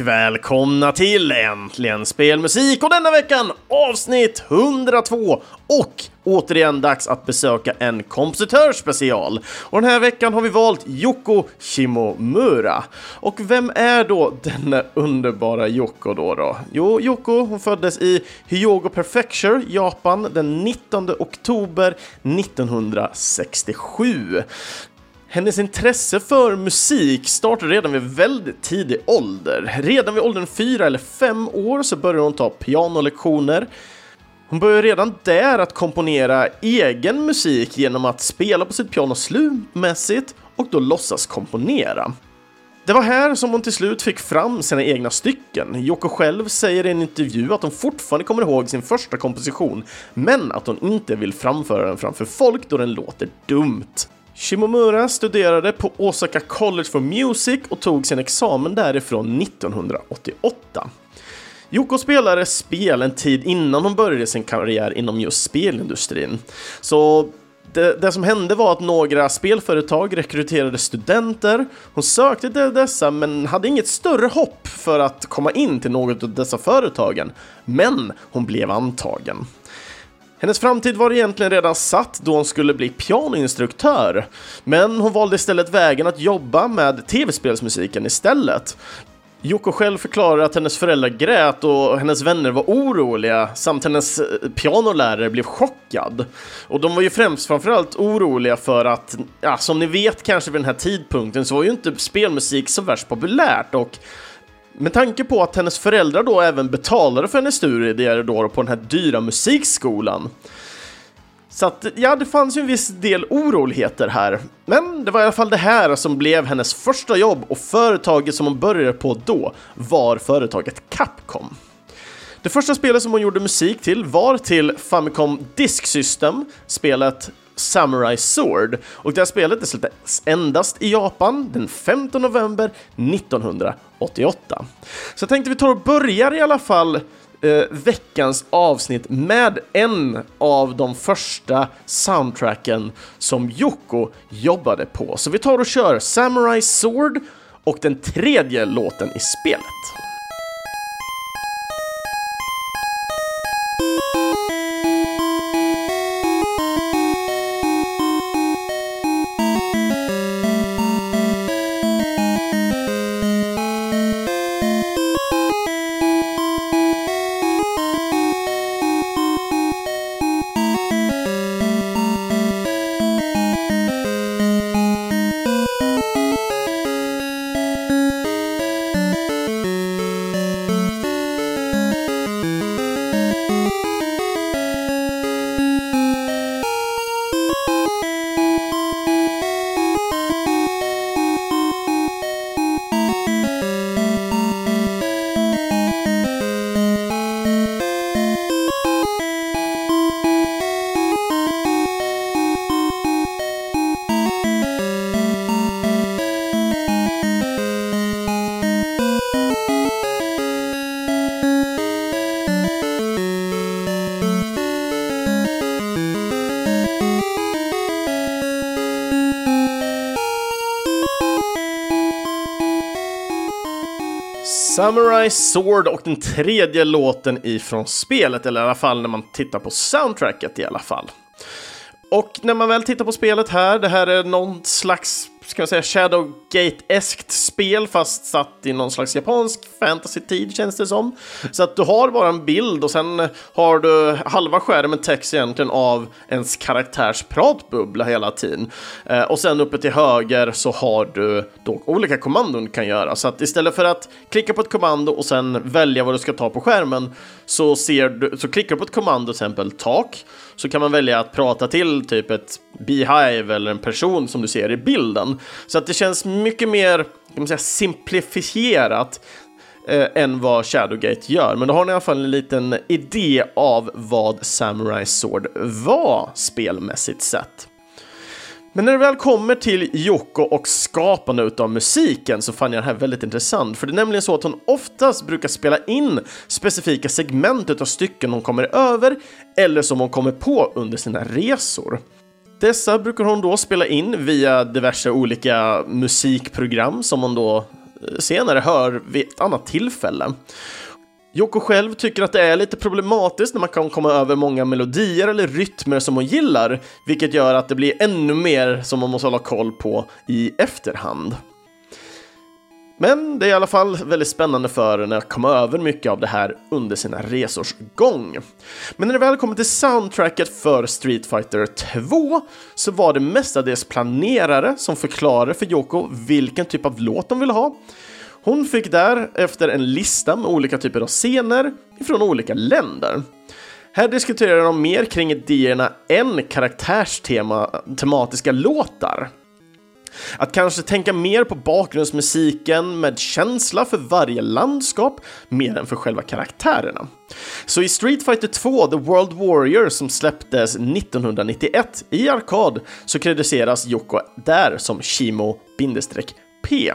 och välkomna till Äntligen Spelmusik och denna veckan avsnitt 102 och återigen dags att besöka en kompositörsspecial. Och den här veckan har vi valt Yoko Shimomura. Och vem är då denna underbara Yoko då? då? Jo, Yoko hon föddes i Hyogo Prefecture, Japan den 19 oktober 1967. Hennes intresse för musik startade redan vid väldigt tidig ålder. Redan vid åldern fyra eller fem år så började hon ta pianolektioner. Hon började redan där att komponera egen musik genom att spela på sitt piano slumpmässigt och då låtsas komponera. Det var här som hon till slut fick fram sina egna stycken. Yoko själv säger i en intervju att hon fortfarande kommer ihåg sin första komposition, men att hon inte vill framföra den framför folk då den låter dumt. Shimomura studerade på Osaka College for Music och tog sin examen därifrån 1988. Yoko spelade spel en tid innan hon började sin karriär inom just spelindustrin. Så det, det, som hände var att några spelföretag rekryterade studenter. Hon sökte till dessa men hade inget större hopp för att komma in till något av dessa företagen. Men hon blev antagen. Hennes framtid var egentligen redan satt då hon skulle bli pianoinstruktör, men hon valde istället vägen att jobba med tv-spelsmusiken istället. Joko själv förklarar att hennes föräldrar grät och hennes vänner var oroliga samt hennes eh, pianolärare blev chockad. Och de var ju främst framförallt oroliga för att, ja, som ni vet kanske vid den här tidpunkten så var ju inte spelmusik så värst populärt och med tanke på att hennes föräldrar då även betalade för hennes studier då på den här dyra musikskolan. Så att, ja, det fanns ju en viss del oroligheter här. Men det var i alla fall det här som blev hennes första jobb och företaget som hon började på då var företaget Capcom. Det första spelet som hon gjorde musik till var till Famicom Disk System, spelet Samurai Sword och det här spelet släpptes endast i Japan den 15 november 1988. Så jag tänkte vi tar och börjar i alla fall eh, veckans avsnitt med en av de första soundtracken som Yoko jobbade på. Så vi tar och kör Samurai Sword och den tredje låten i spelet. My Sword och den tredje låten ifrån spelet, eller i alla fall när man tittar på soundtracket i alla fall. Och när man väl tittar på spelet här, det här är någon slags ska man säga, Shadowgate-eskt spel fast satt i någon slags japansk fantasy-tid känns det som. Så att du har bara en bild och sen har du halva skärmen text egentligen av ens karaktärs pratbubbla hela tiden. Eh, och sen uppe till höger så har du då olika kommandon du kan göra. Så att istället för att klicka på ett kommando och sen välja vad du ska ta på skärmen så, ser du, så klickar du på ett kommando, till exempel tak, så kan man välja att prata till typ ett beehive eller en person som du ser i bilden. Så att det känns mycket mer säga, simplifierat eh, än vad Shadowgate gör. Men då har ni i alla fall en liten idé av vad Samurai Sword var spelmässigt sett. Men när det väl kommer till Yoko och skapande utav musiken så fann jag det här väldigt intressant, för det är nämligen så att hon oftast brukar spela in specifika segment av stycken hon kommer över eller som hon kommer på under sina resor. Dessa brukar hon då spela in via diverse olika musikprogram som hon då eh, senare hör vid ett annat tillfälle. Yoko själv tycker att det är lite problematiskt när man kan komma över många melodier eller rytmer som hon gillar, vilket gör att det blir ännu mer som man måste hålla koll på i efterhand. Men det är i alla fall väldigt spännande för henne att komma över mycket av det här under sina resors gång. Men när det väl kommer till soundtracket för Street Fighter 2 så var det mestadels planerare som förklarade för Yoko vilken typ av låt de ville ha. Hon fick därefter en lista med olika typer av scener från olika länder. Här diskuterar de mer kring idéerna än karaktärstematiska låtar. Att kanske tänka mer på bakgrundsmusiken med känsla för varje landskap mer än för själva karaktärerna. Så i Street Fighter 2 The World Warrior som släpptes 1991 i arkad så kritiseras Yoko där som Shimo-P.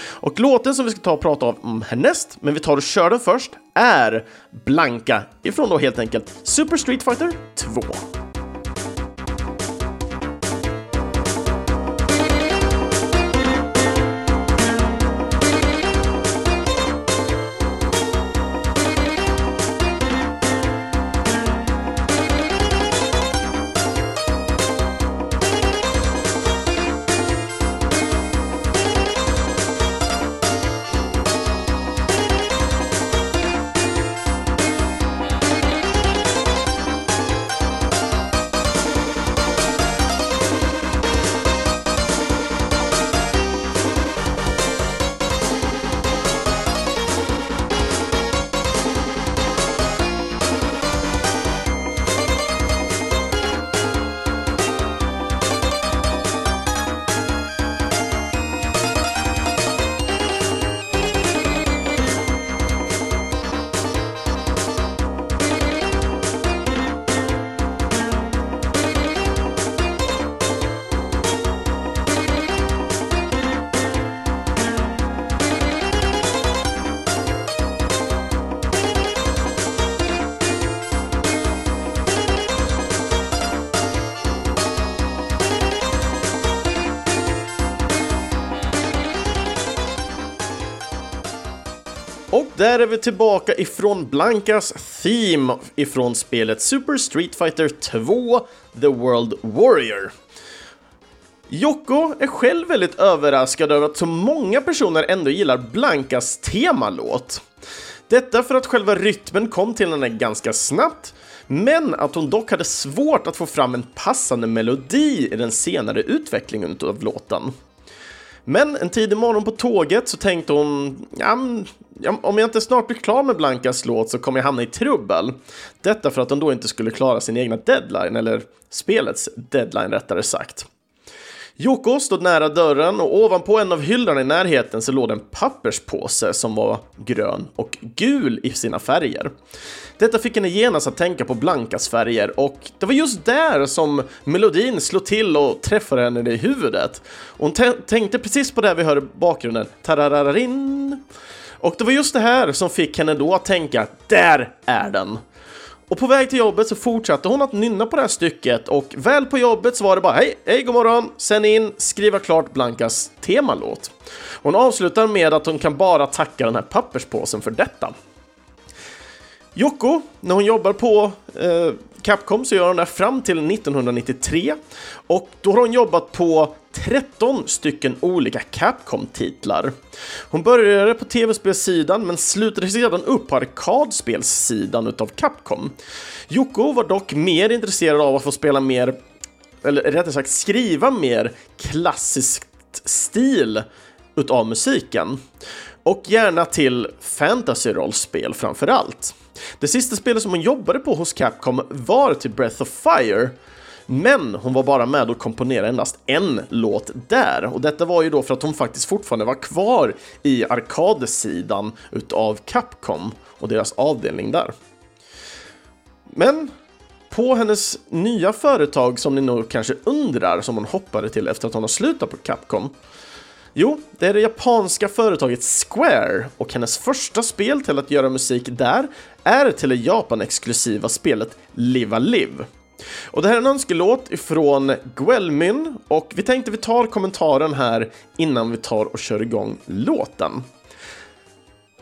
Och låten som vi ska ta och prata om härnäst, men vi tar och kör den först, är Blanka ifrån då helt enkelt Super Street Fighter 2. Där är vi tillbaka ifrån Blankas Theme ifrån spelet Super Street Fighter 2 The World Warrior. Jocko är själv väldigt överraskad över att så många personer ändå gillar Blankas temalåt. Detta för att själva rytmen kom till henne ganska snabbt, men att hon dock hade svårt att få fram en passande melodi i den senare utvecklingen av låten. Men en tidig morgon på tåget så tänkte hon, ja, om jag inte snart blir klar med Blankas låt så kommer jag hamna i trubbel. Detta för att hon då inte skulle klara sin egna deadline, eller spelets deadline rättare sagt. Joko stod nära dörren och ovanpå en av hyllorna i närheten så låg en papperspåse som var grön och gul i sina färger. Detta fick henne genast att tänka på Blankas färger och det var just där som melodin slog till och träffade henne i huvudet. Hon tänkte precis på det vi hör i bakgrunden, tarararin. Och det var just det här som fick henne då att tänka, där är den! Och på väg till jobbet så fortsatte hon att nynna på det här stycket och väl på jobbet så var det bara hej, hej, god morgon, sen in, skriva klart Blankas temalåt. Hon avslutar med att hon kan bara tacka den här papperspåsen för detta. Jocko, när hon jobbar på eh, Capcom så gör hon det fram till 1993 och då har hon jobbat på 13 stycken olika Capcom-titlar. Hon började på tv-spelssidan men slutade sedan upp på arkadspelssidan utav Capcom. Jocko var dock mer intresserad av att få spela mer, eller rättare sagt skriva mer klassiskt stil utav musiken. Och gärna till fantasy-rollspel framför allt. Det sista spelet som hon jobbade på hos Capcom var till Breath of Fire, men hon var bara med och komponerade endast en låt där. Och detta var ju då för att hon faktiskt fortfarande var kvar i arkadsidan utav Capcom och deras avdelning där. Men på hennes nya företag som ni nog kanske undrar, som hon hoppade till efter att hon har slutat på Capcom, Jo, det är det japanska företaget Square och hennes första spel till att göra musik där är till det Japan-exklusiva spelet Live a Live. Och det här är en önskelåt ifrån Guelmyn och vi tänkte vi tar kommentaren här innan vi tar och kör igång låten.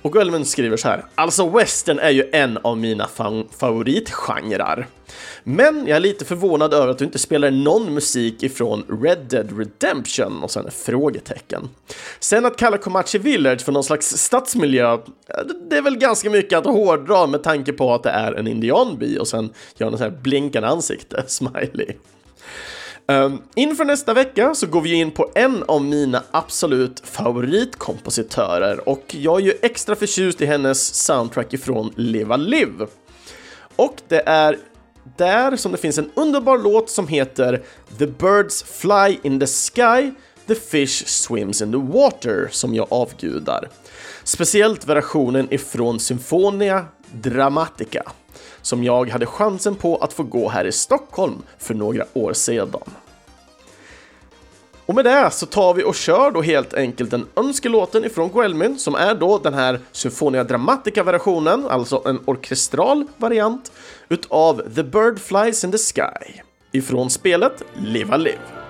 Och Gullman skriver så här. Alltså western är ju en av mina favoritgenrer. Men jag är lite förvånad över att du inte spelar någon musik ifrån Red Dead Redemption och sen frågetecken. Sen att kalla Comanche Village för någon slags stadsmiljö, eh, det är väl ganska mycket att hårdra med tanke på att det är en indianby och sen gör något så här blinkande ansikte, smiley. Um, inför nästa vecka så går vi in på en av mina absolut favoritkompositörer och jag är ju extra förtjust i hennes soundtrack ifrån Leva LIV. Och det är där som det finns en underbar låt som heter The Birds Fly in the Sky, The Fish Swims in the Water som jag avgudar. Speciellt versionen ifrån Symfonia Dramatica som jag hade chansen på att få gå här i Stockholm för några år sedan. Och med det så tar vi och kör då helt enkelt den önskelåten ifrån Guelmin som är då den här Symfonia Dramatica-versionen, alltså en orkestral variant utav The Bird Flies in the Sky ifrån spelet Live Live.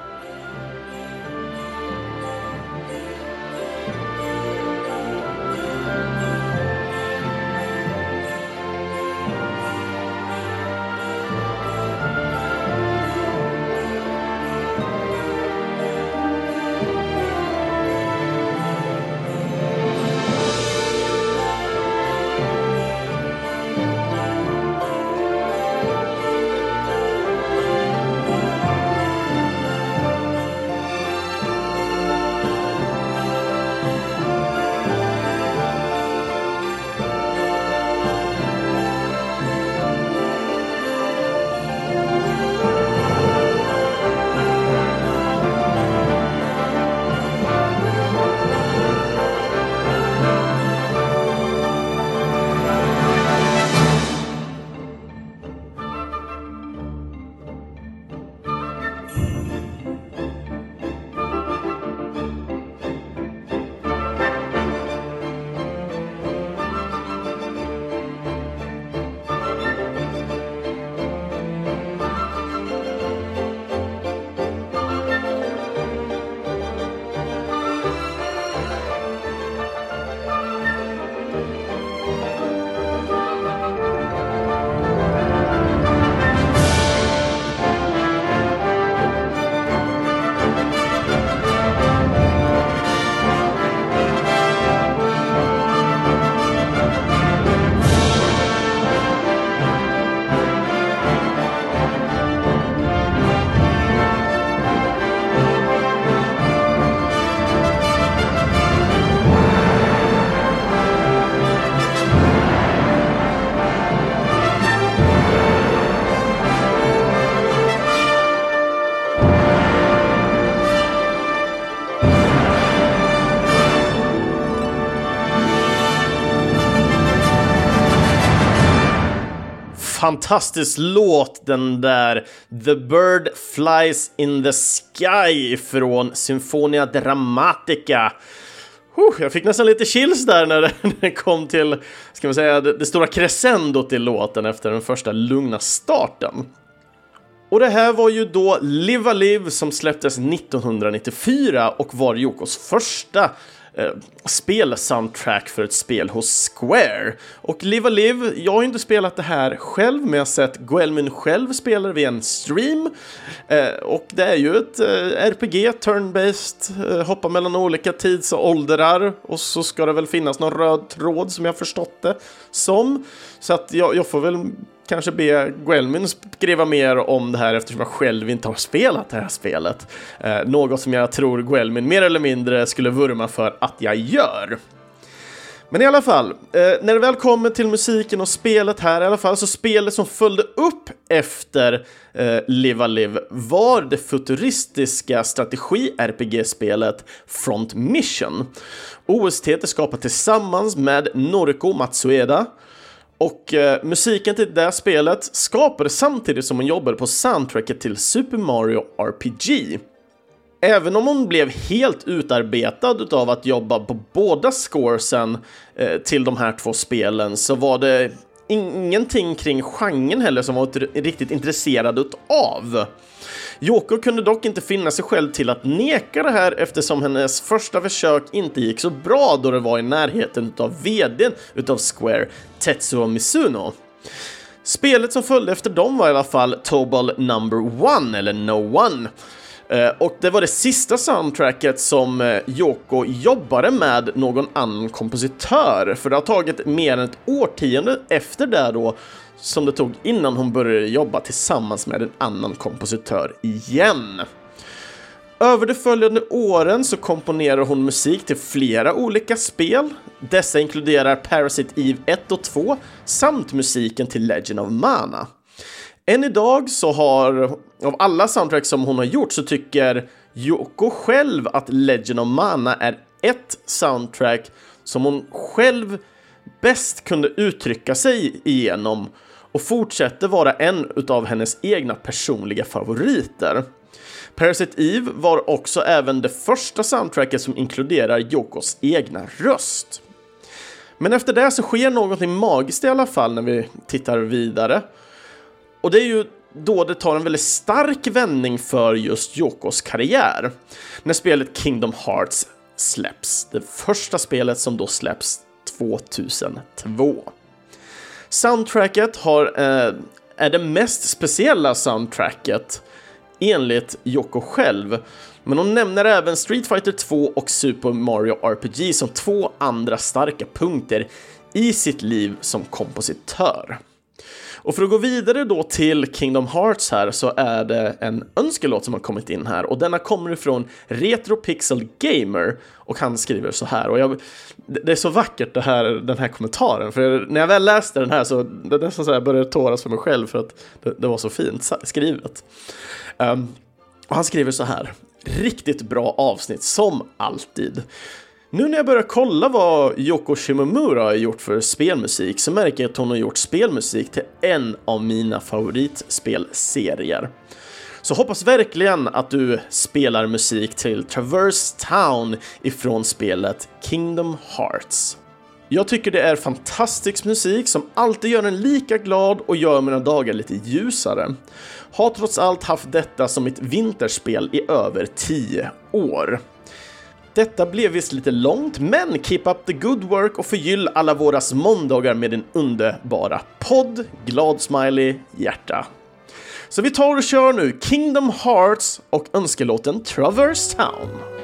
Fantastisk låt den där The Bird Flies in the Sky från Symfonia Dramatica. jag fick nästan lite chills där när det kom till, ska man säga, det, det stora crescendot i låten efter den första lugna starten. Och det här var ju då Live a Live som släpptes 1994 och var Yokos första eh, spelsoundtrack för ett spel hos Square. Och Live a Live, jag har inte spelat det här själv, men jag har sett Guelmin själv spela via en stream. Eh, och det är ju ett eh, RPG, turn-based, eh, hoppa mellan olika tids och åldrar. Och så ska det väl finnas någon röd tråd som jag förstått det som. Så att jag, jag får väl kanske be Guelmin skriva mer om det här eftersom jag själv inte har spelat det här spelet. Eh, något som jag tror Guelmin mer eller mindre skulle vurma för att jag gör. Men i alla fall, eh, när det väl kommer till musiken och spelet här i alla fall, så spelet som följde upp efter eh, Live a Live var det futuristiska strategi-RPG-spelet Front Mission. OST är skapat tillsammans med Noriko Matsueda och eh, musiken till det spelet skapades samtidigt som hon jobbade på soundtracket till Super Mario RPG. Även om hon blev helt utarbetad av att jobba på båda scoresen eh, till de här två spelen så var det ingenting kring genren heller som var riktigt intresserad av. Yoko kunde dock inte finna sig själv till att neka det här eftersom hennes första försök inte gick så bra då det var i närheten av vdn utav Square, Tetsuo Mizuno. Spelet som följde efter dem var i alla fall Tobal Number One, eller No One. Eh, och det var det sista soundtracket som eh, Yoko jobbade med någon annan kompositör, för det har tagit mer än ett årtionde efter det då som det tog innan hon började jobba tillsammans med en annan kompositör igen. Över de följande åren så komponerar hon musik till flera olika spel. Dessa inkluderar Parasite Eve 1 och 2 samt musiken till Legend of Mana. Än idag så har, av alla soundtracks som hon har gjort så tycker Yoko själv att Legend of Mana är ett soundtrack som hon själv bäst kunde uttrycka sig igenom och fortsätter vara en av hennes egna personliga favoriter. Parasite Eve var också även det första soundtracket som inkluderar Yokos egna röst. Men efter det så sker någonting magiskt i alla fall när vi tittar vidare. Och det är ju då det tar en väldigt stark vändning för just Yokos karriär. När spelet Kingdom Hearts släpps. Det första spelet som då släpps 2002. Soundtracket har, eh, är det mest speciella soundtracket enligt Yoko själv. Men hon nämner även Street Fighter 2 och Super Mario RPG som två andra starka punkter i sitt liv som kompositör. Och för att gå vidare då till Kingdom Hearts här så är det en önskelåt som har kommit in här och denna kommer ifrån Retro Pixel Gamer och han skriver så här och jag, det är så vackert det här, den här kommentaren för när jag väl läste den här så det nästan så jag började tåras för mig själv för att det, det var så fint skrivet. Um, och han skriver så här, riktigt bra avsnitt som alltid. Nu när jag börjar kolla vad Yoko Shimomura har gjort för spelmusik så märker jag att hon har gjort spelmusik till en av mina favoritspelserier. Så hoppas verkligen att du spelar musik till Traverse Town ifrån spelet Kingdom Hearts. Jag tycker det är fantastisk musik som alltid gör en lika glad och gör mina dagar lite ljusare. Har trots allt haft detta som mitt vinterspel i över 10 år. Detta blev visst lite långt, men keep up the good work och förgyll alla våras måndagar med din underbara podd. Glad smiley, hjärta. Så vi tar och kör nu Kingdom Hearts och önskelåten Traverse Town.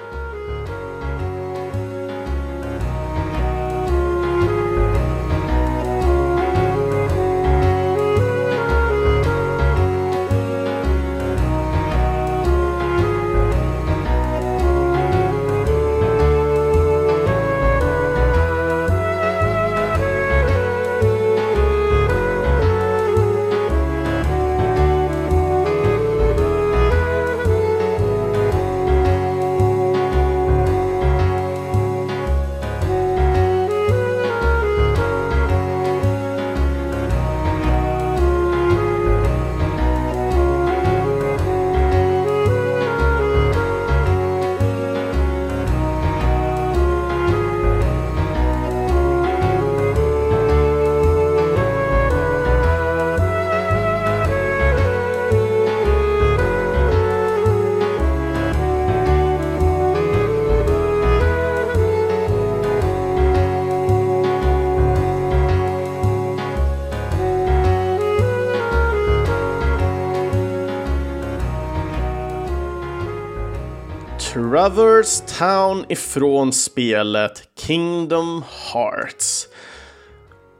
Traverse Town ifrån spelet Kingdom Hearts.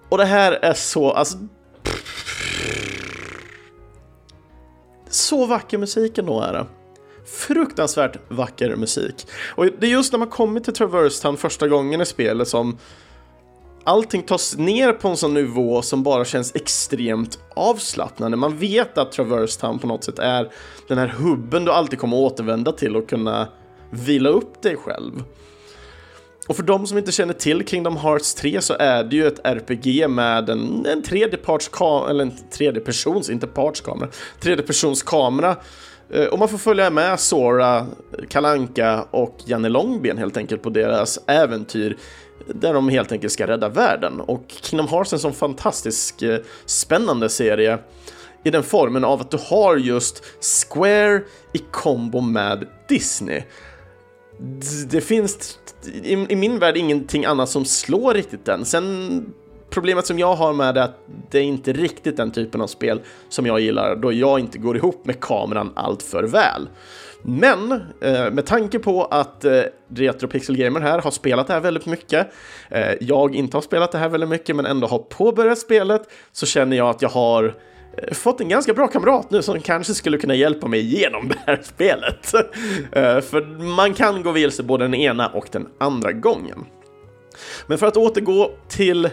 Och det här är så, alltså... Så vacker musik ändå är det. Fruktansvärt vacker musik. Och det är just när man kommer till Traverse Town första gången i spelet som allting tas ner på en sån nivå som bara känns extremt avslappnande. Man vet att Traverse Town på något sätt är den här hubben du alltid kommer återvända till och kunna vila upp dig själv. Och för de som inte känner till Kingdom Hearts 3 så är det ju ett RPG med en, en tredjeparts eller en tredjepersons, inte partskamera, tredjepersonskamera. Eh, och man får följa med Sora, Kalanka och Janne Långben helt enkelt på deras äventyr där de helt enkelt ska rädda världen. Och Kingdom Hearts är en sån fantastisk eh, spännande serie i den formen av att du har just Square i kombo med Disney. Det finns i min värld ingenting annat som slår riktigt den. Sen problemet som jag har med det är att det är inte riktigt den typen av spel som jag gillar då jag inte går ihop med kameran allt för väl. Men eh, med tanke på att eh, Retro Pixel Gamer här har spelat det här väldigt mycket, eh, jag inte har spelat det här väldigt mycket men ändå har påbörjat spelet, så känner jag att jag har eh, Eh, fått en ganska bra kamrat nu som kanske skulle kunna hjälpa mig igenom det här spelet. Eh, för man kan gå vilse både den ena och den andra gången. Men för att återgå till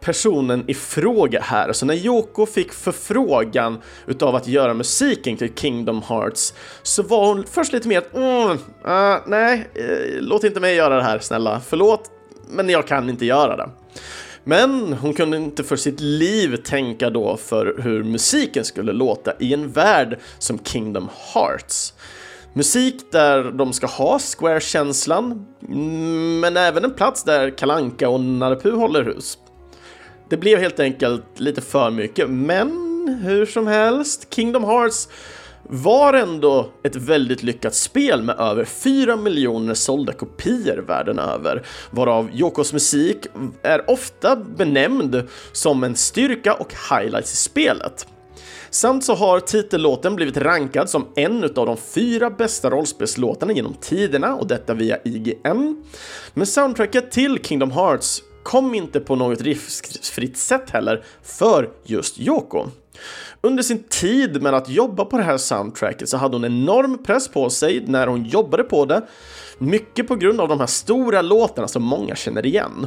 personen i fråga här. Så när Yoko fick förfrågan utav att göra musiken till Kingdom Hearts så var hon först lite mer att mm, uh, nej, uh, låt inte mig göra det här snälla, förlåt, men jag kan inte göra det. Men hon kunde inte för sitt liv tänka då för hur musiken skulle låta i en värld som Kingdom Hearts. Musik där de ska ha Square-känslan, mm, men även en plats där Kalanka och Narepu håller hus. Det blev helt enkelt lite för mycket, men hur som helst, Kingdom Hearts var ändå ett väldigt lyckat spel med över 4 miljoner sålda kopior världen över, varav Yokos musik är ofta benämnd som en styrka och highlights i spelet. Samt så har titellåten blivit rankad som en av de fyra bästa rollspelslåtarna genom tiderna och detta via IGN. Men soundtracket till Kingdom Hearts kom inte på något riskfritt sätt heller för just Yoko. Under sin tid med att jobba på det här soundtracket så hade hon enorm press på sig när hon jobbade på det, mycket på grund av de här stora låtarna som många känner igen.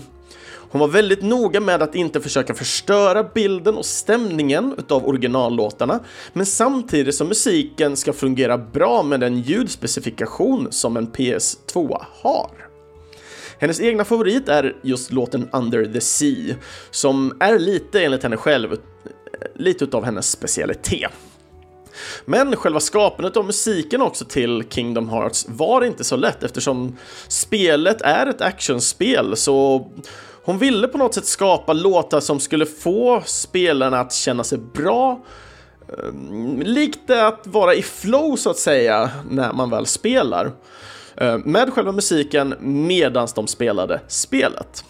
Hon var väldigt noga med att inte försöka förstöra bilden och stämningen utav originallåtarna, men samtidigt som musiken ska fungera bra med den ljudspecifikation som en PS2 har. Hennes egna favorit är just låten Under the Sea, som är lite enligt henne själv lite utav hennes specialitet. Men själva skapandet av musiken också till Kingdom Hearts var inte så lätt eftersom spelet är ett actionspel så hon ville på något sätt skapa låtar som skulle få spelarna att känna sig bra ehm, Likt att vara i flow så att säga när man väl spelar. Eh, med själva musiken medan de spelade spelet.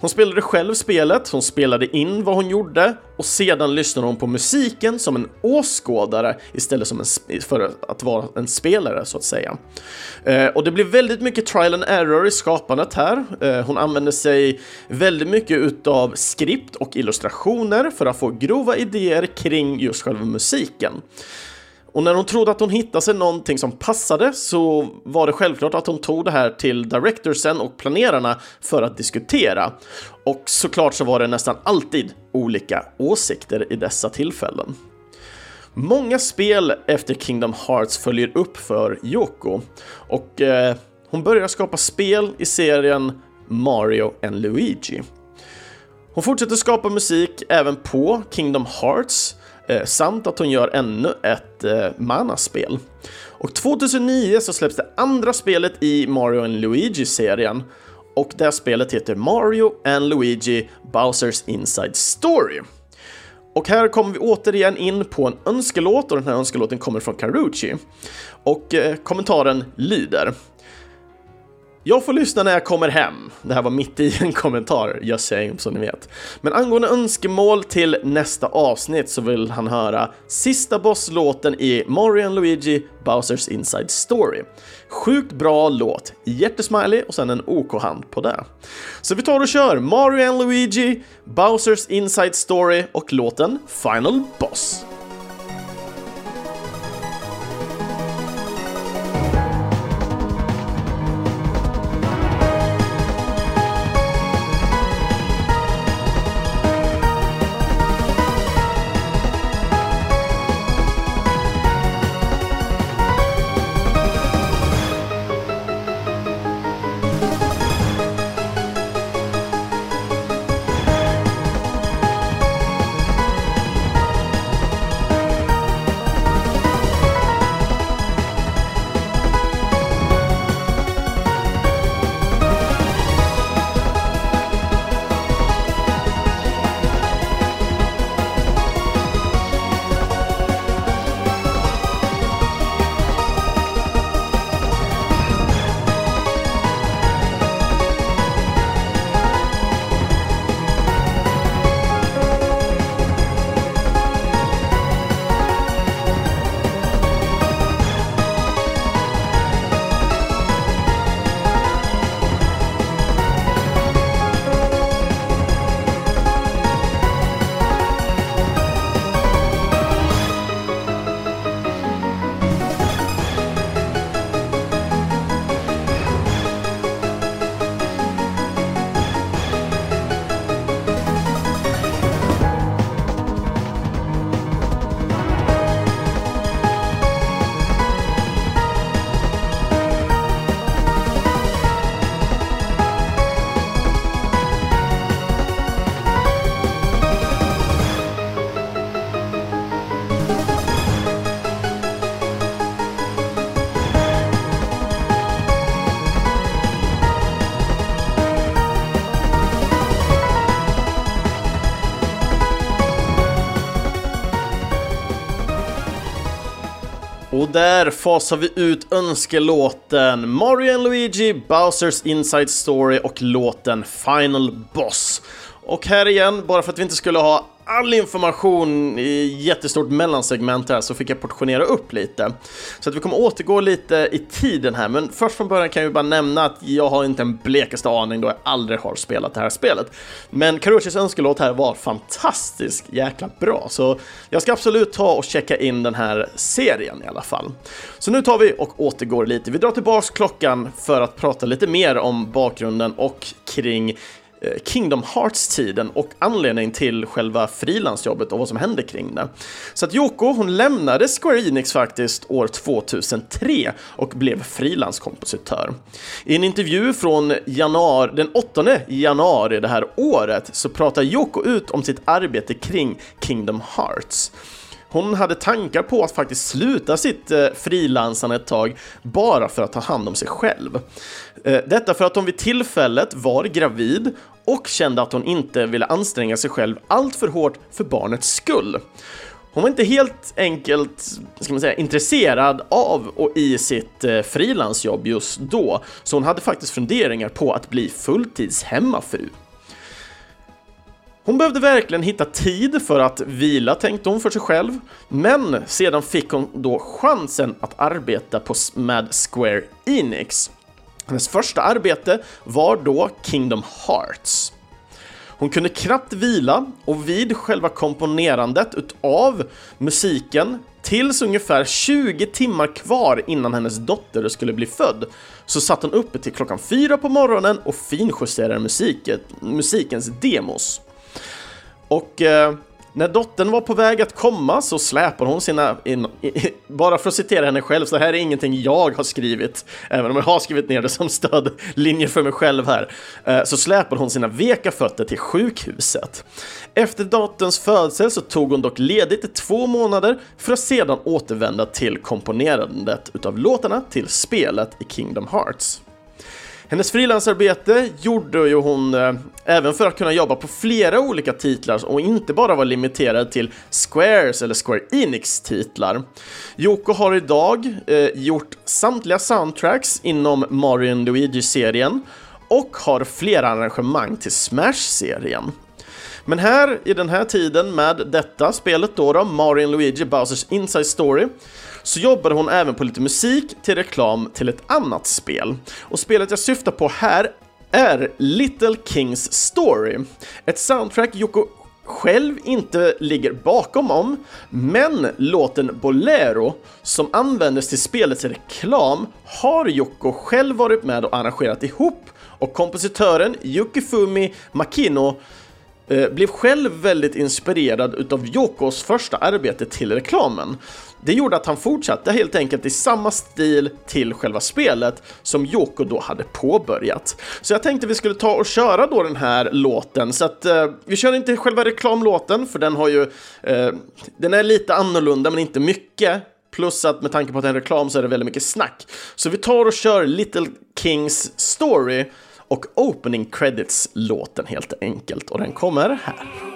Hon spelade själv spelet, hon spelade in vad hon gjorde och sedan lyssnade hon på musiken som en åskådare istället som en, för att vara en spelare så att säga. Eh, och det blev väldigt mycket trial and error i skapandet här. Eh, hon använde sig väldigt mycket utav skript och illustrationer för att få grova idéer kring just själva musiken. Och när hon trodde att hon hittade sig någonting som passade så var det självklart att hon tog det här till directorsen och planerarna för att diskutera. Och såklart så var det nästan alltid olika åsikter i dessa tillfällen. Många spel efter Kingdom Hearts följer upp för Yoko och eh, hon börjar skapa spel i serien Mario and Luigi. Hon fortsätter skapa musik även på Kingdom Hearts eh, samt att hon gör ännu ett eh, Mana-spel. Och 2009 så släpps det andra spelet i Mario and Luigi-serien och det spelet heter Mario and Luigi Bowsers Inside Story. Och här kommer vi återigen in på en önskelåt och den här önskelåten kommer från Carucci. Och eh, kommentaren lyder jag får lyssna när jag kommer hem. Det här var mitt i en kommentar, jag säger som ni vet. Men angående önskemål till nästa avsnitt så vill han höra sista bosslåten i Mario Luigi Bowsers Inside Story. Sjukt bra låt, hjärtesmiley och sen en OK-hand på det. Så vi tar och kör Mario Luigi, Bowsers Inside Story och låten Final Boss. Där fasar vi ut önskelåten Mario Luigi, Bowsers Inside Story och låten Final Boss. Och här igen, bara för att vi inte skulle ha all information i jättestort mellansegment här så fick jag portionera upp lite. Så att vi kommer återgå lite i tiden här, men först från början kan jag ju bara nämna att jag har inte en blekaste aning då jag aldrig har spelat det här spelet. Men Karuchis önskelåt här var fantastiskt jäkla bra, så jag ska absolut ta och checka in den här serien i alla fall. Så nu tar vi och återgår lite. Vi drar tillbaks klockan för att prata lite mer om bakgrunden och kring Eh, Kingdom Hearts-tiden och anledningen till själva frilansjobbet och vad som hände kring det. Så att Yoko, hon lämnade Square Enix faktiskt år 2003 och blev frilanskompositör. I en intervju från januari, den 8 januari det här året så pratar Yoko ut om sitt arbete kring Kingdom Hearts. Hon hade tankar på att faktiskt sluta sitt eh, frilansande ett tag bara för att ta hand om sig själv. Eh, detta för att hon vid tillfället var gravid och kände att hon inte ville anstränga sig själv allt för hårt för barnets skull. Hon var inte helt enkelt ska man säga, intresserad av och i sitt eh, frilansjobb just då, så hon hade faktiskt funderingar på att bli fulltids hemmafru. Hon behövde verkligen hitta tid för att vila, tänkte hon för sig själv. Men sedan fick hon då chansen att arbeta på, med Square Enix. Hennes första arbete var då Kingdom Hearts. Hon kunde knappt vila och vid själva komponerandet utav musiken tills ungefär 20 timmar kvar innan hennes dotter skulle bli född så satt hon uppe till klockan fyra på morgonen och finjusterade musiken, musikens demos. Och eh, när dottern var på väg att komma så släpade hon sina, in, i, bara för att citera henne själv, så det här är ingenting jag har skrivit, även om jag har skrivit ner det som stödlinje för mig själv här, eh, så släpade hon sina veka fötter till sjukhuset. Efter dotterns födsel så tog hon dock ledigt i två månader för att sedan återvända till komponerandet utav låtarna till spelet i Kingdom Hearts. Hennes frilansarbete gjorde ju hon eh, även för att kunna jobba på flera olika titlar och inte bara vara limiterad till Squares eller Square Enix titlar. Yoko har idag eh, gjort samtliga soundtracks inom Mario Luigi-serien och har flera arrangemang till Smash-serien. Men här i den här tiden med detta spelet då, då Mario Luigi Bowsers Inside Story så jobbade hon även på lite musik till reklam till ett annat spel. Och spelet jag syftar på här är Little Kings Story. Ett soundtrack Yoko själv inte ligger bakom om, men låten Bolero som användes till spelets reklam har Yoko själv varit med och arrangerat ihop och kompositören Yukifumi Makino eh, blev själv väldigt inspirerad utav Yokos första arbete till reklamen. Det gjorde att han fortsatte helt enkelt i samma stil till själva spelet som Yoko då hade påbörjat. Så jag tänkte vi skulle ta och köra då den här låten, så att eh, vi kör inte själva reklamlåten, för den har ju, eh, den är lite annorlunda men inte mycket. Plus att med tanke på att det är en reklam så är det väldigt mycket snack. Så vi tar och kör Little Kings Story och Opening Credits-låten helt enkelt, och den kommer här.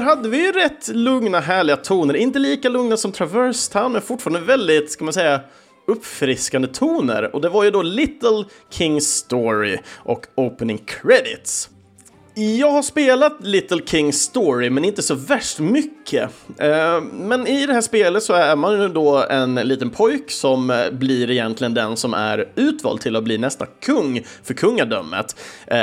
Där hade vi ju rätt lugna, härliga toner. Inte lika lugna som Traverse Town, men fortfarande väldigt, ska man säga, uppfriskande toner och det var ju då Little King Story och Opening Credits. Jag har spelat Little King Story, men inte så värst mycket. Eh, men i det här spelet så är man ju då en liten pojk som eh, blir egentligen den som är utvald till att bli nästa kung för kungadömet. Eh,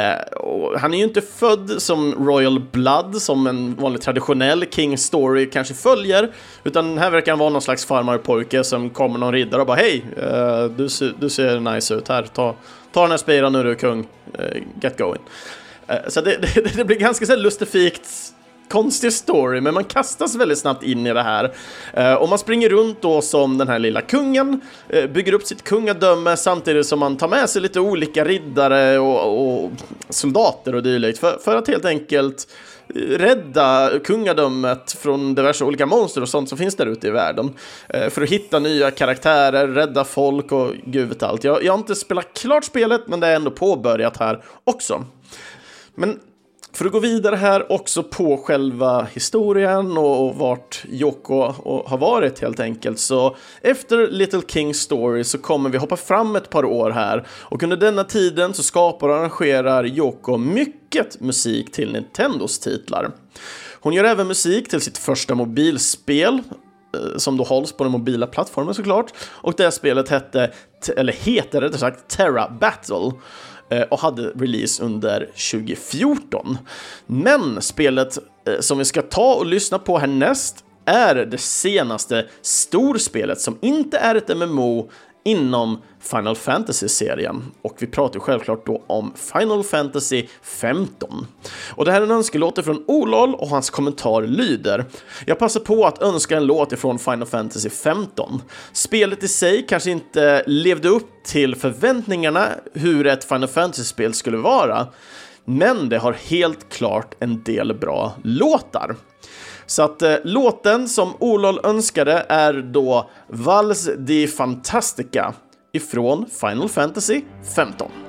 han är ju inte född som Royal Blood, som en vanlig traditionell King Story kanske följer, utan här verkar han vara någon slags farmarpojke som kommer någon riddare och bara hej, du, du ser nice ut här, ta, ta den här spiran nu du är kung, get going. Eh, så det, det, det blir ganska så här lustifikt konstig story, men man kastas väldigt snabbt in i det här. Eh, och man springer runt då som den här lilla kungen, eh, bygger upp sitt kungadöme samtidigt som man tar med sig lite olika riddare och, och soldater och dylikt för, för att helt enkelt rädda kungadömet från diverse olika monster och sånt som finns där ute i världen. För att hitta nya karaktärer, rädda folk och gud vet allt. Jag, jag har inte spelat klart spelet, men det är ändå påbörjat här också. Men för att gå vidare här också på själva historien och vart Yoko har varit helt enkelt. Så efter Little King Story så kommer vi hoppa fram ett par år här och under denna tiden så skapar och arrangerar Yoko mycket musik till Nintendos titlar. Hon gör även musik till sitt första mobilspel eh, som då hålls på den mobila plattformen såklart. Och det spelet hette, eller heter rättare sagt, Terra Battle. Eh, och hade release under 2014. Men spelet eh, som vi ska ta och lyssna på härnäst är det senaste storspelet som inte är ett MMO inom Final Fantasy-serien. Och vi pratar självklart då om Final Fantasy 15. Och det här är en önskelåt från Olol och hans kommentar lyder Jag passar på att önska en låt ifrån Final Fantasy 15. Spelet i sig kanske inte levde upp till förväntningarna hur ett Final Fantasy-spel skulle vara, men det har helt klart en del bra låtar. Så att eh, låten som Olol önskade är då Vals di Fantastica ifrån Final Fantasy 15.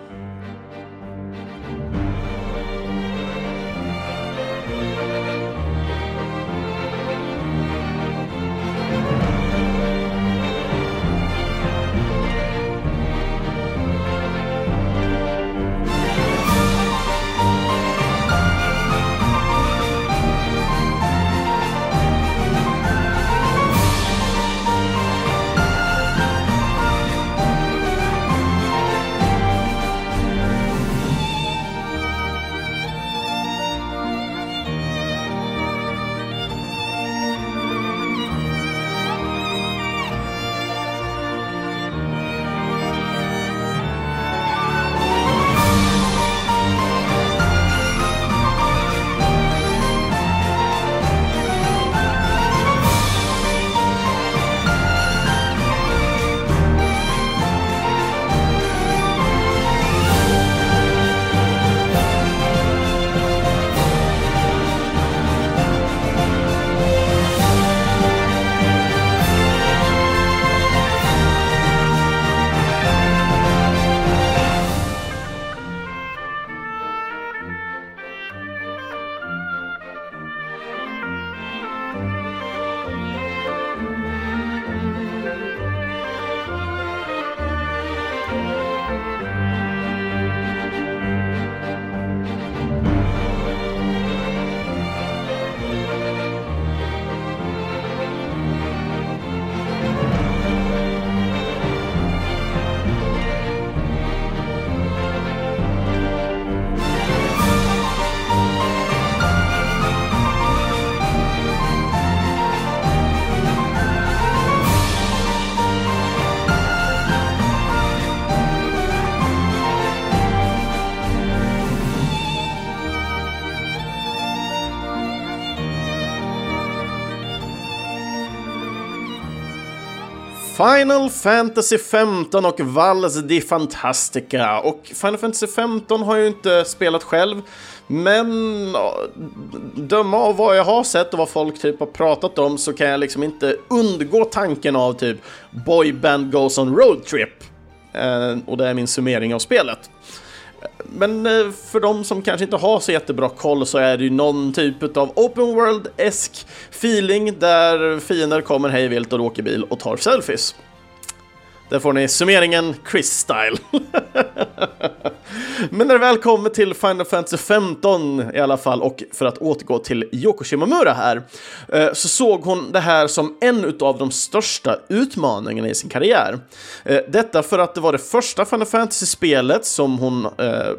Final Fantasy 15 och Vals di Fantastica. Och Final Fantasy 15 har jag ju inte spelat själv, men döma av vad jag har sett och vad folk typ har pratat om så kan jag liksom inte undgå tanken av typ Boyband Goes on Road Trip. Eh, och det är min summering av spelet. Men eh, för de som kanske inte har så jättebra koll så är det ju någon typ av open world-esk feeling där fiender kommer hejvilt och åker bil och tar selfies. Där får ni summeringen Chris-style. Men när det väl kommer till Final Fantasy 15 i alla fall, och för att återgå till Yoko Shimomura här, eh, så såg hon det här som en av de största utmaningarna i sin karriär. Eh, detta för att det var det första Final Fantasy-spelet som hon eh,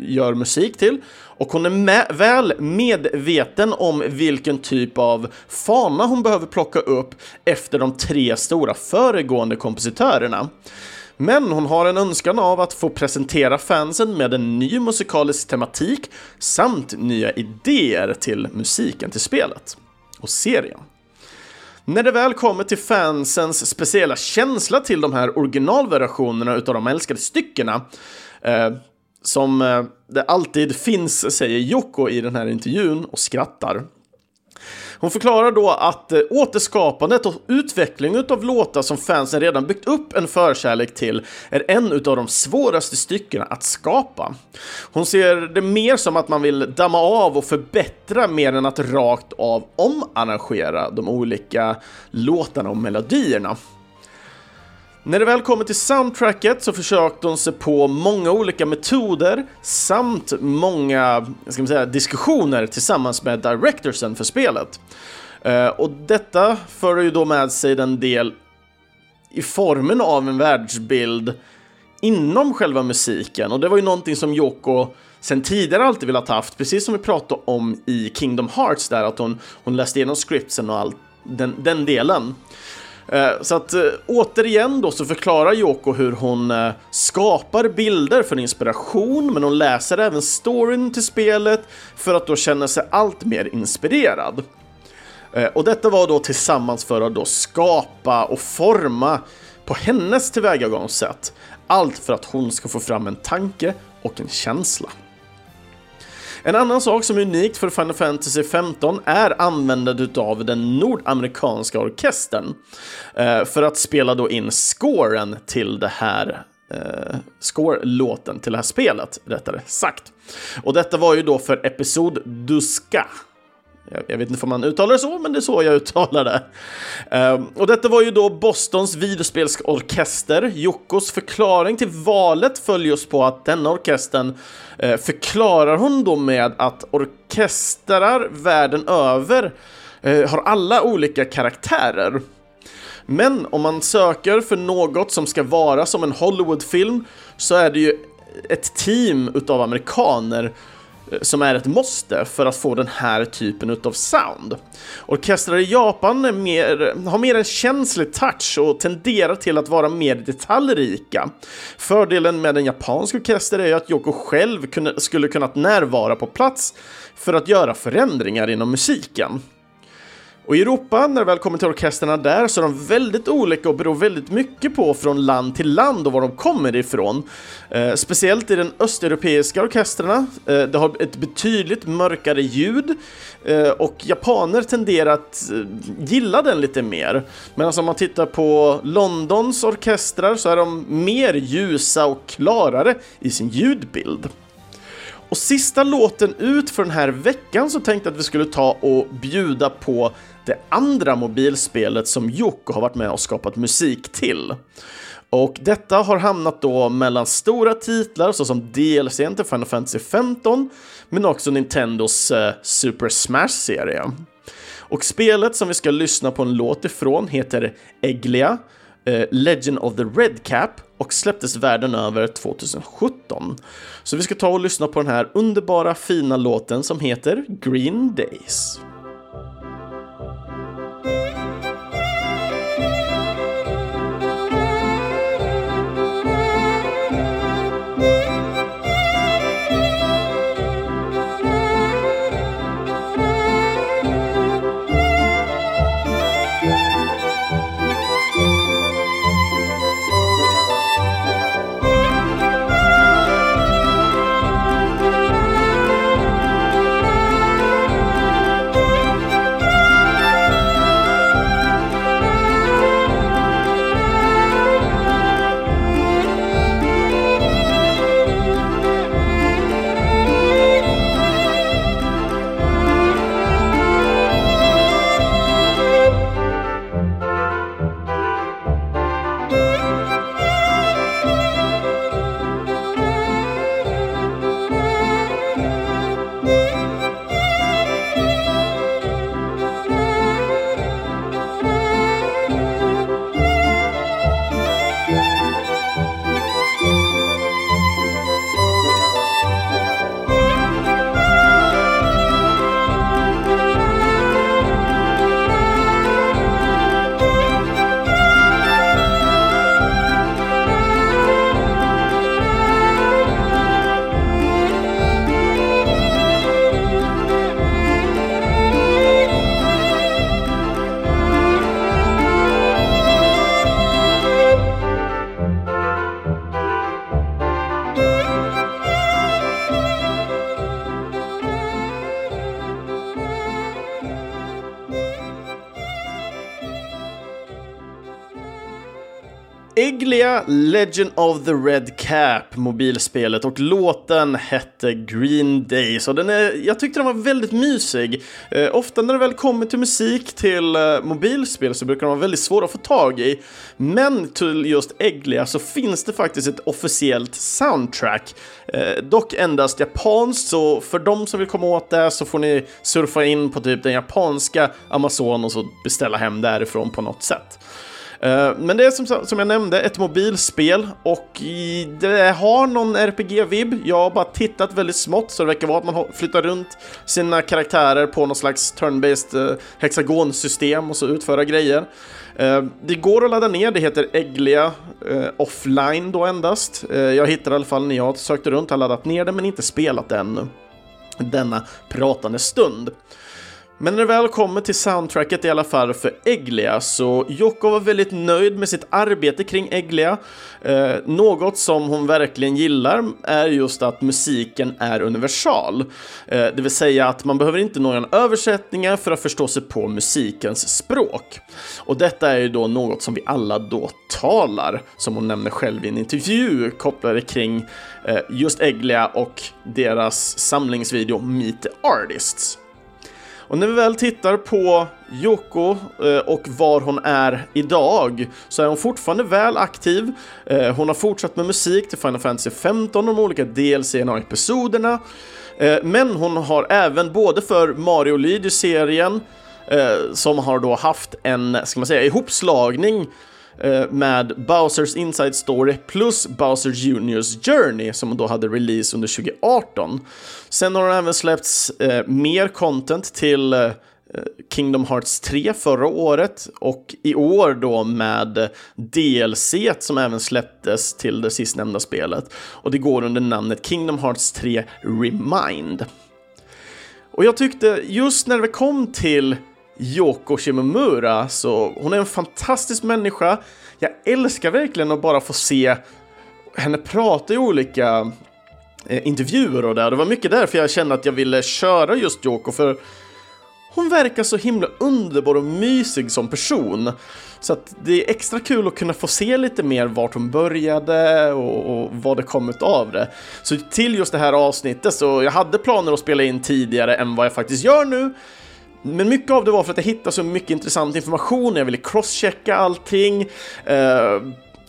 gör musik till och hon är med, väl medveten om vilken typ av fana hon behöver plocka upp efter de tre stora föregående kompositörerna. Men hon har en önskan av att få presentera fansen med en ny musikalisk tematik samt nya idéer till musiken till spelet och serien. När det väl kommer till fansens speciella känsla till de här originalversionerna utav de älskade styckena eh, som eh, det alltid finns, säger Jocko i den här intervjun och skrattar. Hon förklarar då att eh, återskapandet och utvecklingen av låtar som fansen redan byggt upp en förkärlek till är en av de svåraste styckena att skapa. Hon ser det mer som att man vill damma av och förbättra mer än att rakt av omarrangera de olika låtarna och melodierna. När det väl kommer till soundtracket så försökte hon sig på många olika metoder samt många ska man säga, diskussioner tillsammans med directorsen för spelet. Eh, och detta för ju då med sig den del i formen av en världsbild inom själva musiken och det var ju någonting som Yoko sen tidigare alltid velat haft, precis som vi pratade om i Kingdom Hearts där att hon, hon läste igenom scriptsen och allt den, den delen. Eh, så att eh, återigen då så förklarar Yoko hur hon eh, skapar bilder för inspiration, men hon läser även storyn till spelet för att då känna sig allt mer inspirerad. Och detta var då tillsammans för att då skapa och forma på hennes tillvägagångssätt. Allt för att hon ska få fram en tanke och en känsla. En annan sak som är unikt för Final Fantasy 15 är användandet av den nordamerikanska orkestern eh, för att spela då in scoren till det här eh, score-låten till det här spelet, rättare sagt. Och detta var ju då för Episod Duska jag vet inte om man uttalar det så, men det är så jag uttalar det. Ehm, och detta var ju då Bostons videospelsorkester. Jokkos förklaring till valet följer just på att denna orkestern eh, förklarar hon då med att orkestrar världen över eh, har alla olika karaktärer. Men om man söker för något som ska vara som en Hollywoodfilm så är det ju ett team utav amerikaner som är ett måste för att få den här typen av sound. Orkestrar i Japan mer, har mer en känslig touch och tenderar till att vara mer detaljrika. Fördelen med en japansk orkester är att Yoko själv kunde, skulle kunnat närvara på plats för att göra förändringar inom musiken. Och i Europa, när det väl kommer till orkestrarna där, så är de väldigt olika och beror väldigt mycket på från land till land och var de kommer ifrån. Eh, speciellt i den östeuropeiska orkestrarna. Eh, det har ett betydligt mörkare ljud eh, och japaner tenderar att eh, gilla den lite mer. Medan alltså om man tittar på Londons orkestrar så är de mer ljusa och klarare i sin ljudbild. Och sista låten ut för den här veckan så tänkte jag att vi skulle ta och bjuda på det andra mobilspelet som Yoko har varit med och skapat musik till. Och detta har hamnat då mellan stora titlar såsom DLC till Final Fantasy 15 men också Nintendos eh, Super Smash-serie. Och spelet som vi ska lyssna på en låt ifrån heter Eglia, eh, Legend of the Red Cap och släpptes världen över 2017. Så vi ska ta och lyssna på den här underbara fina låten som heter Green Days. Eglia Legend of the Red Cap, mobilspelet, och låten hette Green Day. Så den är, jag tyckte den var väldigt mysig. Eh, ofta när det väl kommer till musik till eh, mobilspel så brukar de vara väldigt svåra att få tag i. Men till just Eglia så finns det faktiskt ett officiellt soundtrack. Eh, dock endast japanskt, så för de som vill komma åt det så får ni surfa in på typ den japanska Amazon och så beställa hem därifrån på något sätt. Eh, men det är som, som jag nämnde ett mobilspel och det har någon RPG-vibb. Jag har bara tittat väldigt smått så det verkar vara att man flyttar runt sina karaktärer på något slags turn-based eh, hexagonsystem och så utföra grejer. Eh, det går att ladda ner, det heter Eglia offline då endast. Jag hittade i alla fall när jag sökte runt, har laddat ner det men inte spelat det ännu. Denna pratande stund. Men när det väl kommer till soundtracket i alla fall för Eglia så Yoko var väldigt nöjd med sitt arbete kring Eglia. Eh, något som hon verkligen gillar är just att musiken är universal. Eh, det vill säga att man behöver inte några översättningar för att förstå sig på musikens språk. Och detta är ju då något som vi alla då talar, som hon nämner själv i en intervju kopplade kring eh, just Eglia och deras samlingsvideo Meet the Artists. Och när vi väl tittar på Yoko eh, och var hon är idag så är hon fortfarande väl aktiv. Eh, hon har fortsatt med musik till Final Fantasy 15, de olika DLC och episoderna. Eh, men hon har även både för Mario Luigi-serien som har då haft en, ska man säga, ihopslagning Eh, med Bowsers Inside Story plus Bowser Juniors Journey som då hade release under 2018. Sen har det även släppts eh, mer content till eh, Kingdom Hearts 3 förra året och i år då med DLC som även släpptes till det sistnämnda spelet och det går under namnet Kingdom Hearts 3 Remind. Och jag tyckte just när det kom till Yoko Shimomura, så hon är en fantastisk människa. Jag älskar verkligen att bara få se henne prata i olika eh, intervjuer och där. Det var mycket därför jag kände att jag ville köra just Yoko, för hon verkar så himla underbar och mysig som person. Så att det är extra kul att kunna få se lite mer vart hon började och, och vad det kom ut av det. Så till just det här avsnittet så jag hade planer att spela in tidigare än vad jag faktiskt gör nu. Men mycket av det var för att jag hittade så mycket intressant information, jag ville crosschecka allting. Eh,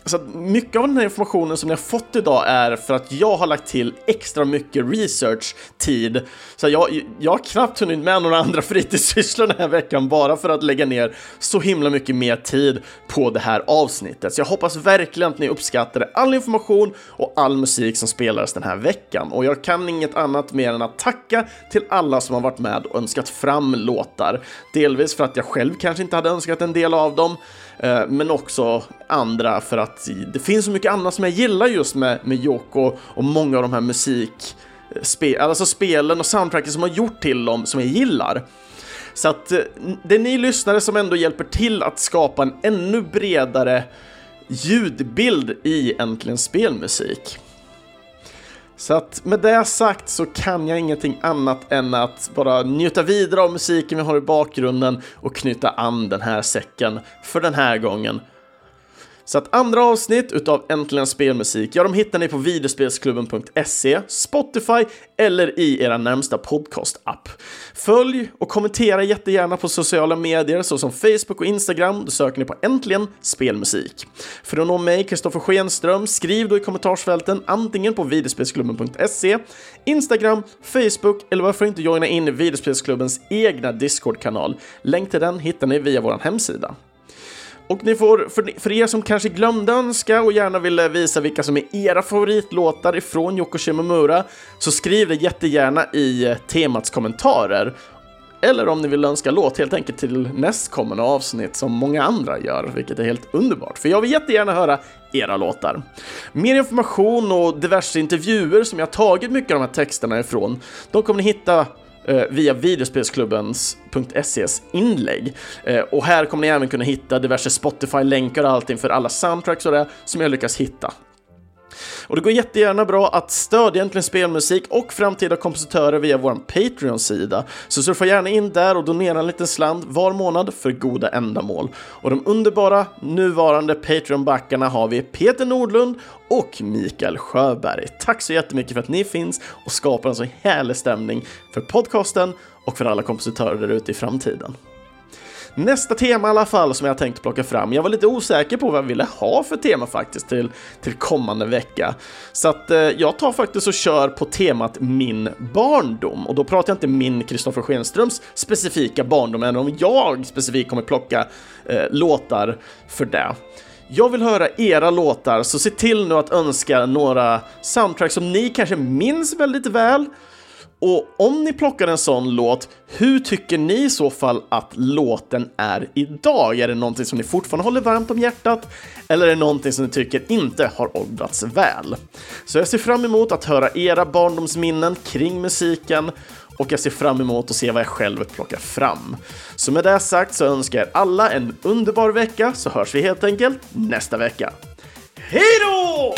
så mycket av den här informationen som ni har fått idag är för att jag har lagt till extra mycket research-tid. Så jag, jag har knappt hunnit med några andra fritidssysslor den här veckan bara för att lägga ner så himla mycket mer tid på det här avsnittet. Så jag hoppas verkligen att ni uppskattade all information och all musik som spelades den här veckan. Och jag kan inget annat mer än att tacka till alla som har varit med och önskat fram låtar. Delvis för att jag själv kanske inte hade önskat en del av dem, eh, men också andra för att det finns så mycket annat som jag gillar just med, med Yoko och många av de här musik, eh, spe, alltså spelen och soundtracken som har gjort till dem som jag gillar. Så att eh, det är ni lyssnare som ändå hjälper till att skapa en ännu bredare ljudbild i Äntligen Spelmusik. Så att med det sagt så kan jag ingenting annat än att bara njuta vidare av musiken vi har i bakgrunden och knyta an den här säcken för den här gången så att andra avsnitt utav Äntligen Spelmusik, ja de hittar ni på videospelsklubben.se, Spotify eller i era närmsta podcastapp. Följ och kommentera jättegärna på sociala medier såsom Facebook och Instagram, då söker ni på Äntligen Spelmusik. För att nå mig, Kristoffer Schenström, skriv då i kommentarsfälten antingen på videospelsklubben.se, Instagram, Facebook eller varför inte joina in i videospelsklubbens egna Discord-kanal. Länk till den hittar ni via vår hemsida. Och ni får, för, för er som kanske glömde önska och gärna ville visa vilka som är era favoritlåtar ifrån Yoko Shimomura, så skriv det jättegärna i eh, temats kommentarer. Eller om ni vill önska låt helt enkelt till nästkommande avsnitt som många andra gör, vilket är helt underbart. För jag vill jättegärna höra era låtar. Mer information och diverse intervjuer som jag tagit mycket av de här texterna ifrån, de kommer ni hitta Eh, via videospelsklubbens.ses inlägg. Eh, och här kommer ni även kunna hitta diverse Spotify-länkar och allting för alla soundtracks och det som jag lyckas hitta. Och det går jättegärna bra att stödja Äntligen Spelmusik och framtida kompositörer via vår Patreon-sida. Så surfa gärna in där och donera en liten slant var månad för goda ändamål. Och de underbara nuvarande Patreon-backarna har vi Peter Nordlund och Mikael Sjöberg. Tack så jättemycket för att ni finns och skapar en så härlig stämning för podcasten och för alla kompositörer där ute i framtiden. Nästa tema i alla fall som jag tänkt plocka fram. Jag var lite osäker på vad jag ville ha för tema faktiskt till, till kommande vecka. Så att eh, jag tar faktiskt och kör på temat min barndom. Och då pratar jag inte min Kristoffer Schenströms specifika barndom, även om jag specifikt kommer plocka eh, låtar för det. Jag vill höra era låtar, så se till nu att önska några soundtracks som ni kanske minns väldigt väl och om ni plockar en sån låt, hur tycker ni i så fall att låten är idag? Är det någonting som ni fortfarande håller varmt om hjärtat? Eller är det någonting som ni tycker inte har åldrats väl? Så jag ser fram emot att höra era barndomsminnen kring musiken och jag ser fram emot att se vad jag själv plockar fram. Så med det sagt så önskar jag er alla en underbar vecka så hörs vi helt enkelt nästa vecka. Hej då!